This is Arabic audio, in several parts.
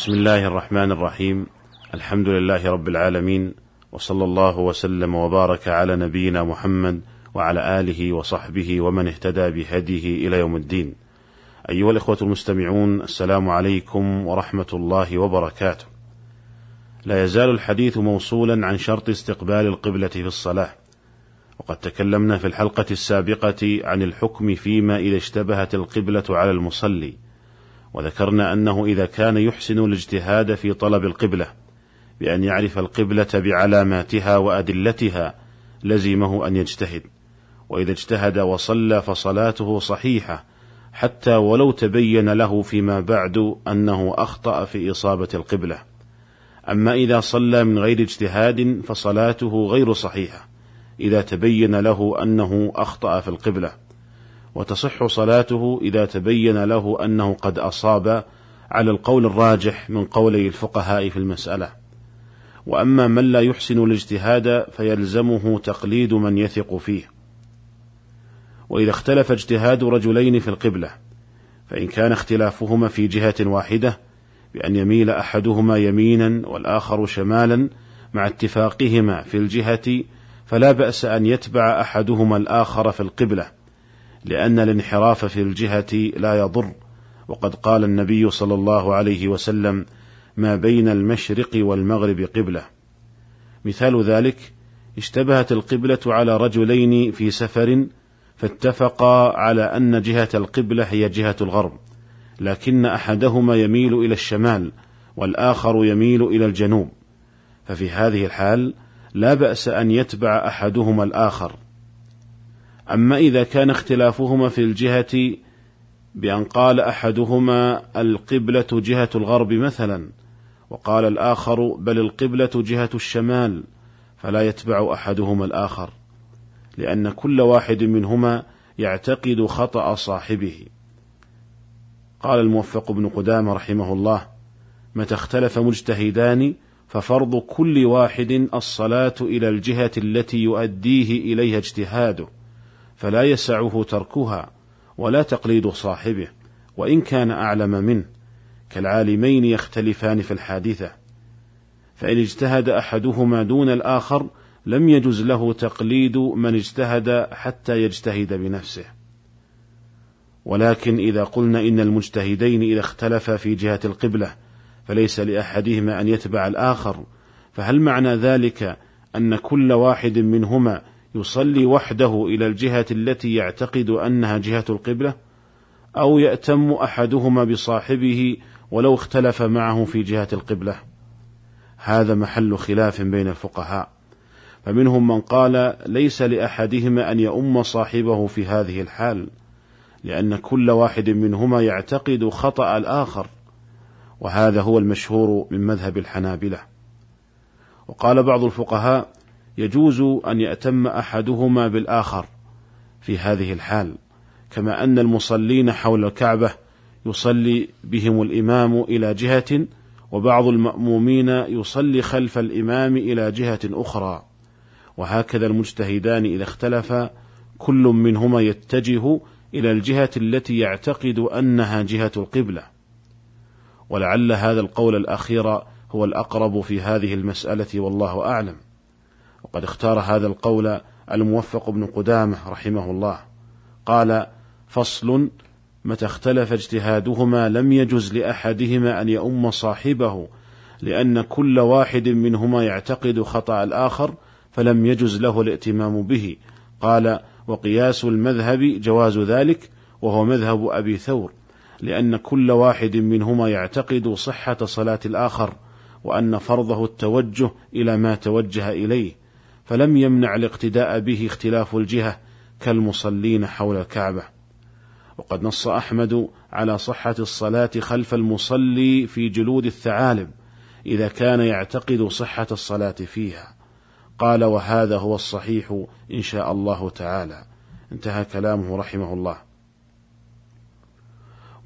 بسم الله الرحمن الرحيم الحمد لله رب العالمين وصلى الله وسلم وبارك على نبينا محمد وعلى آله وصحبه ومن اهتدى بهديه إلى يوم الدين. أيها الإخوة المستمعون السلام عليكم ورحمة الله وبركاته. لا يزال الحديث موصولا عن شرط استقبال القبلة في الصلاة. وقد تكلمنا في الحلقة السابقة عن الحكم فيما إذا اشتبهت القبلة على المصلي. وذكرنا أنه إذا كان يحسن الاجتهاد في طلب القبلة بأن يعرف القبلة بعلاماتها وأدلتها لزمه أن يجتهد. وإذا اجتهد وصلى فصلاته صحيحة حتى ولو تبين له فيما بعد أنه أخطأ في إصابة القبلة. أما إذا صلى من غير اجتهاد فصلاته غير صحيحة إذا تبين له أنه أخطأ في القبلة. وتصح صلاته إذا تبين له أنه قد أصاب على القول الراجح من قولي الفقهاء في المسألة. وأما من لا يحسن الاجتهاد فيلزمه تقليد من يثق فيه. وإذا اختلف اجتهاد رجلين في القبلة فإن كان اختلافهما في جهة واحدة بأن يميل أحدهما يمينا والآخر شمالا مع اتفاقهما في الجهة فلا بأس أن يتبع أحدهما الآخر في القبلة. لأن الانحراف في الجهة لا يضر. وقد قال النبي صلى الله عليه وسلم ما بين المشرق والمغرب قبلة. مثال ذلك اشتبهت القبلة على رجلين في سفر فاتفقا على أن جهة القبلة هي جهة الغرب لكن أحدهما يميل إلى الشمال والآخر يميل إلى الجنوب. ففي هذه الحال لا بأس أن يتبع أحدهما الآخر. أما إذا كان اختلافهما في الجهة بأن قال أحدهما القبلة جهة الغرب مثلا وقال الآخر بل القبلة جهة الشمال فلا يتبع أحدهما الآخر لأن كل واحد منهما يعتقد خطأ صاحبه. قال الموفق بن قدامة رحمه الله متى اختلف مجتهدان ففرض كل واحد الصلاة إلى الجهة التي يؤديه إليها اجتهاده. فلا يسعه تركها ولا تقليد صاحبه وإن كان أعلم منه كالعالمين يختلفان في الحادثة. فإن اجتهد أحدهما دون الآخر لم يجز له تقليد من اجتهد حتى يجتهد بنفسه. ولكن إذا قلنا إن المجتهدين إذا اختلفا في جهة القبلة فليس لأحدهما أن يتبع الآخر. فهل معنى ذلك أن كل واحد منهما يصلي وحده إلى الجهة التي يعتقد أنها جهة القبلة أو يأتم أحدهما بصاحبه ولو اختلف معه في جهة القبلة. هذا محل خلاف بين الفقهاء. فمنهم من قال ليس لأحدهما أن يؤم صاحبه في هذه الحال لأن كل واحد منهما يعتقد خطأ الآخر وهذا هو المشهور من مذهب الحنابلة. وقال بعض الفقهاء يجوز أن يأتم أحدهما بالآخر في هذه الحال كما أن المصلين حول الكعبة يصلي بهم الإمام إلى جهة وبعض المأمومين يصلي خلف الإمام إلى جهة أخرى. وهكذا المجتهدان إذا اختلفا كل منهما يتجه إلى الجهة التي يعتقد أنها جهة القبلة. ولعل هذا القول الأخير هو الأقرب في هذه المسألة والله أعلم. وقد اختار هذا القول الموفق بن قدامة رحمه الله. قال فصل متى اختلف اجتهادهما لم يجز لأحدهما أن يؤم صاحبه لأن كل واحد منهما يعتقد خطأ الآخر فلم يجز له الائتمام به. قال وقياس المذهب جواز ذلك وهو مذهب أبي ثور لأن كل واحد منهما يعتقد صحة صلاة الآخر وأن فرضه التوجه إلى ما توجه إليه. فلم يمنع الاقتداء به اختلاف الجهة كالمصلين حول الكعبة. وقد نص أحمد على صحة الصلاة خلف المصلي في جلود الثعالب إذا كان يعتقد صحة الصلاة فيها. قال وهذا هو الصحيح إن شاء الله تعالى انتهى كلامه رحمه الله.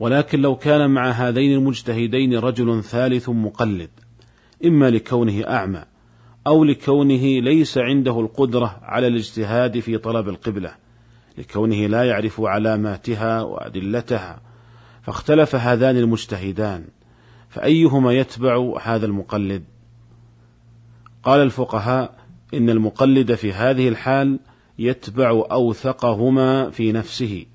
ولكن لو كان مع هذين المجتهدين رجل ثالث مقلد إما لكونه أعمى أو لكونه ليس عنده القدرة على الاجتهاد في طلب القبلة لكونه لا يعرف علاماتها وأدلتها فاختلف هذان المجتهدان فأيهما يتبع هذا المقلد؟ قال الفقهاء إن المقلد في هذه الحال يتبع أوثقهما في نفسه.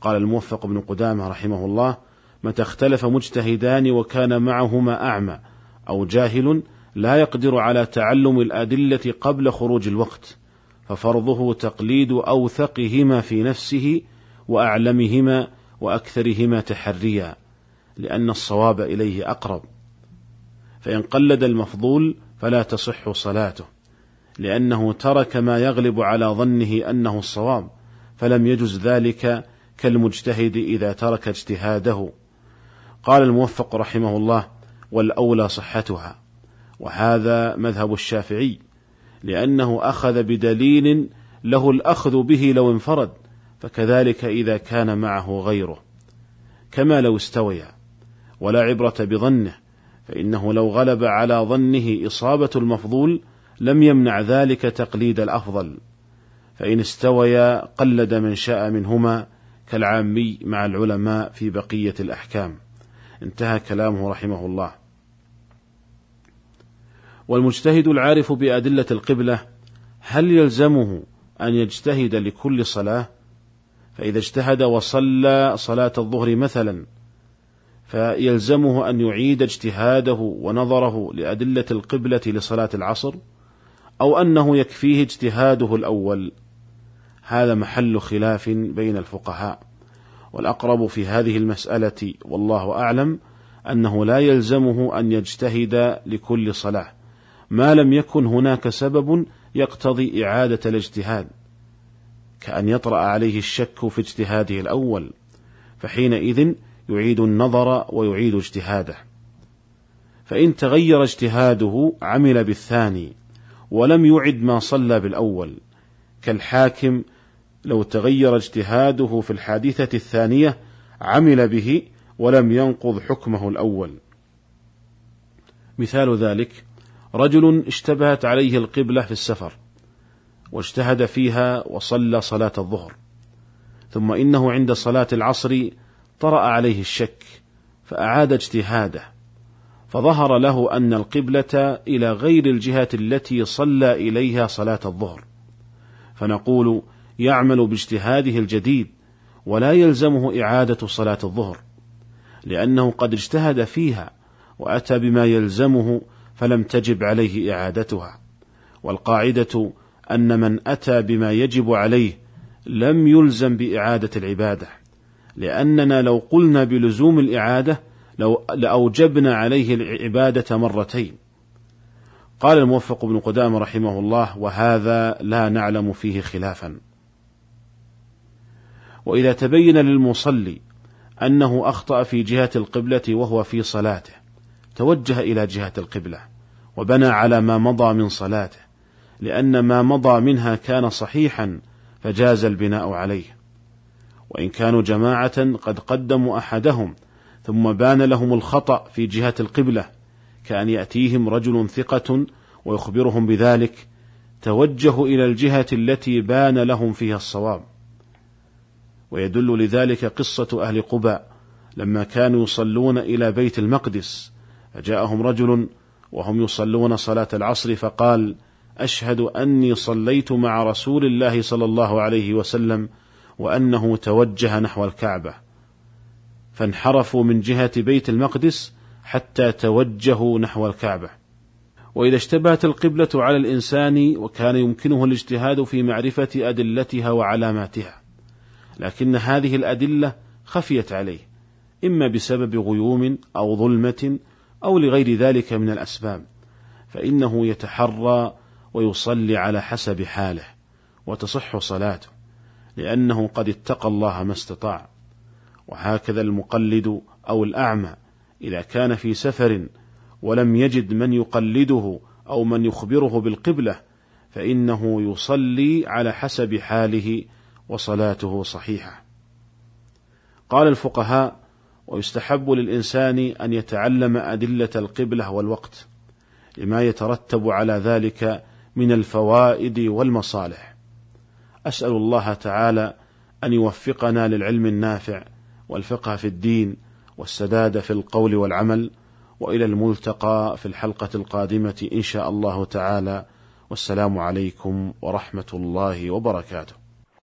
قال الموفق بن قدامة رحمه الله متى اختلف مجتهدان وكان معهما أعمى أو جاهل لا يقدر على تعلم الأدلة قبل خروج الوقت ففرضه تقليد أوثقهما في نفسه وأعلمهما وأكثرهما تحريا لأن الصواب إليه أقرب. فإن قلد المفضول فلا تصح صلاته لأنه ترك ما يغلب على ظنه أنه الصواب فلم يجز ذلك كالمجتهد إذا ترك اجتهاده. قال الموفق رحمه الله والأولى صحتها وهذا مذهب الشافعي لأنه أخذ بدليل له الأخذ به لو انفرد فكذلك إذا كان معه غيره. كما لو استويا ولا عبرة بظنه فإنه لو غلب على ظنه إصابة المفضول لم يمنع ذلك تقليد الأفضل. فإن استويا قلد من شاء منهما كالعامي مع العلماء في بقية الأحكام. انتهى كلامه رحمه الله. والمجتهد العارف بأدلة القبلة هل يلزمه أن يجتهد لكل صلاة؟ فإذا اجتهد وصلى صلاة الظهر مثلا فيلزمه أن يعيد اجتهاده ونظره لأدلة القبلة لصلاة العصر؟ أو أنه يكفيه اجتهاده الأول؟ هذا محل خلاف بين الفقهاء. والأقرب في هذه المسألة والله أعلم أنه لا يلزمه أن يجتهد لكل صلاة. ما لم يكن هناك سبب يقتضي إعادة الاجتهاد كأن يطرأ عليه الشك في اجتهاده الأول فحينئذ يعيد النظر ويعيد اجتهاده. فإن تغير اجتهاده عمل بالثاني ولم يعد ما صلى بالأول كالحاكم لو تغير اجتهاده في الحادثة الثانية عمل به ولم ينقض حكمه الأول. مثال ذلك رجل اشتبهت عليه القبلة في السفر واجتهد فيها وصلى صلاة الظهر ثم إنه عند صلاة العصر طرأ عليه الشك فأعاد اجتهاده فظهر له أن القبلة إلى غير الجهة التي صلى إليها صلاة الظهر فنقول يعمل باجتهاده الجديد ولا يلزمه إعادة صلاة الظهر لأنه قد اجتهد فيها وأتى بما يلزمه فلم تجب عليه إعادتها. والقاعدة أن من أتى بما يجب عليه لم يلزم بإعادة العبادة لأننا لو قلنا بلزوم الإعادة لو لأوجبنا عليه العبادة مرتين. قال الموفق بن قدام رحمه الله وهذا لا نعلم فيه خلافا وإذا تبين للمصلي أنه أخطأ في جهة القبلة وهو في صلاته توجه إلى جهة القبلة وبنى على ما مضى من صلاته لأن ما مضى منها كان صحيحا فجاز البناء عليه. وإن كانوا جماعة قد قدموا أحدهم ثم بان لهم الخطأ في جهة القبلة كأن يأتيهم رجل ثقة ويخبرهم بذلك توجهوا إلى الجهة التي بان لهم فيها الصواب. ويدل لذلك قصة أهل قباء لما كانوا يصلون إلى بيت المقدس فجاءهم رجل وهم يصلون صلاة العصر فقال: أشهد أني صليت مع رسول الله صلى الله عليه وسلم وأنه توجه نحو الكعبة، فانحرفوا من جهة بيت المقدس حتى توجهوا نحو الكعبة. وإذا اشتبهت القبلة على الإنسان وكان يمكنه الاجتهاد في معرفة أدلتها وعلاماتها، لكن هذه الأدلة خفيت عليه، إما بسبب غيوم أو ظلمة أو لغير ذلك من الأسباب فإنه يتحرى ويصلي على حسب حاله وتصح صلاته لأنه قد اتقى الله ما استطاع وهكذا المقلد أو الأعمى إذا كان في سفر ولم يجد من يقلده أو من يخبره بالقبلة فإنه يصلي على حسب حاله وصلاته صحيحة. قال الفقهاء: ويستحب للإنسان أن يتعلم أدلة القبلة والوقت لما يترتب على ذلك من الفوائد والمصالح. أسأل الله تعالى أن يوفقنا للعلم النافع والفقه في الدين والسداد في القول والعمل وإلى الملتقى في الحلقة القادمة إن شاء الله تعالى والسلام عليكم ورحمة الله وبركاته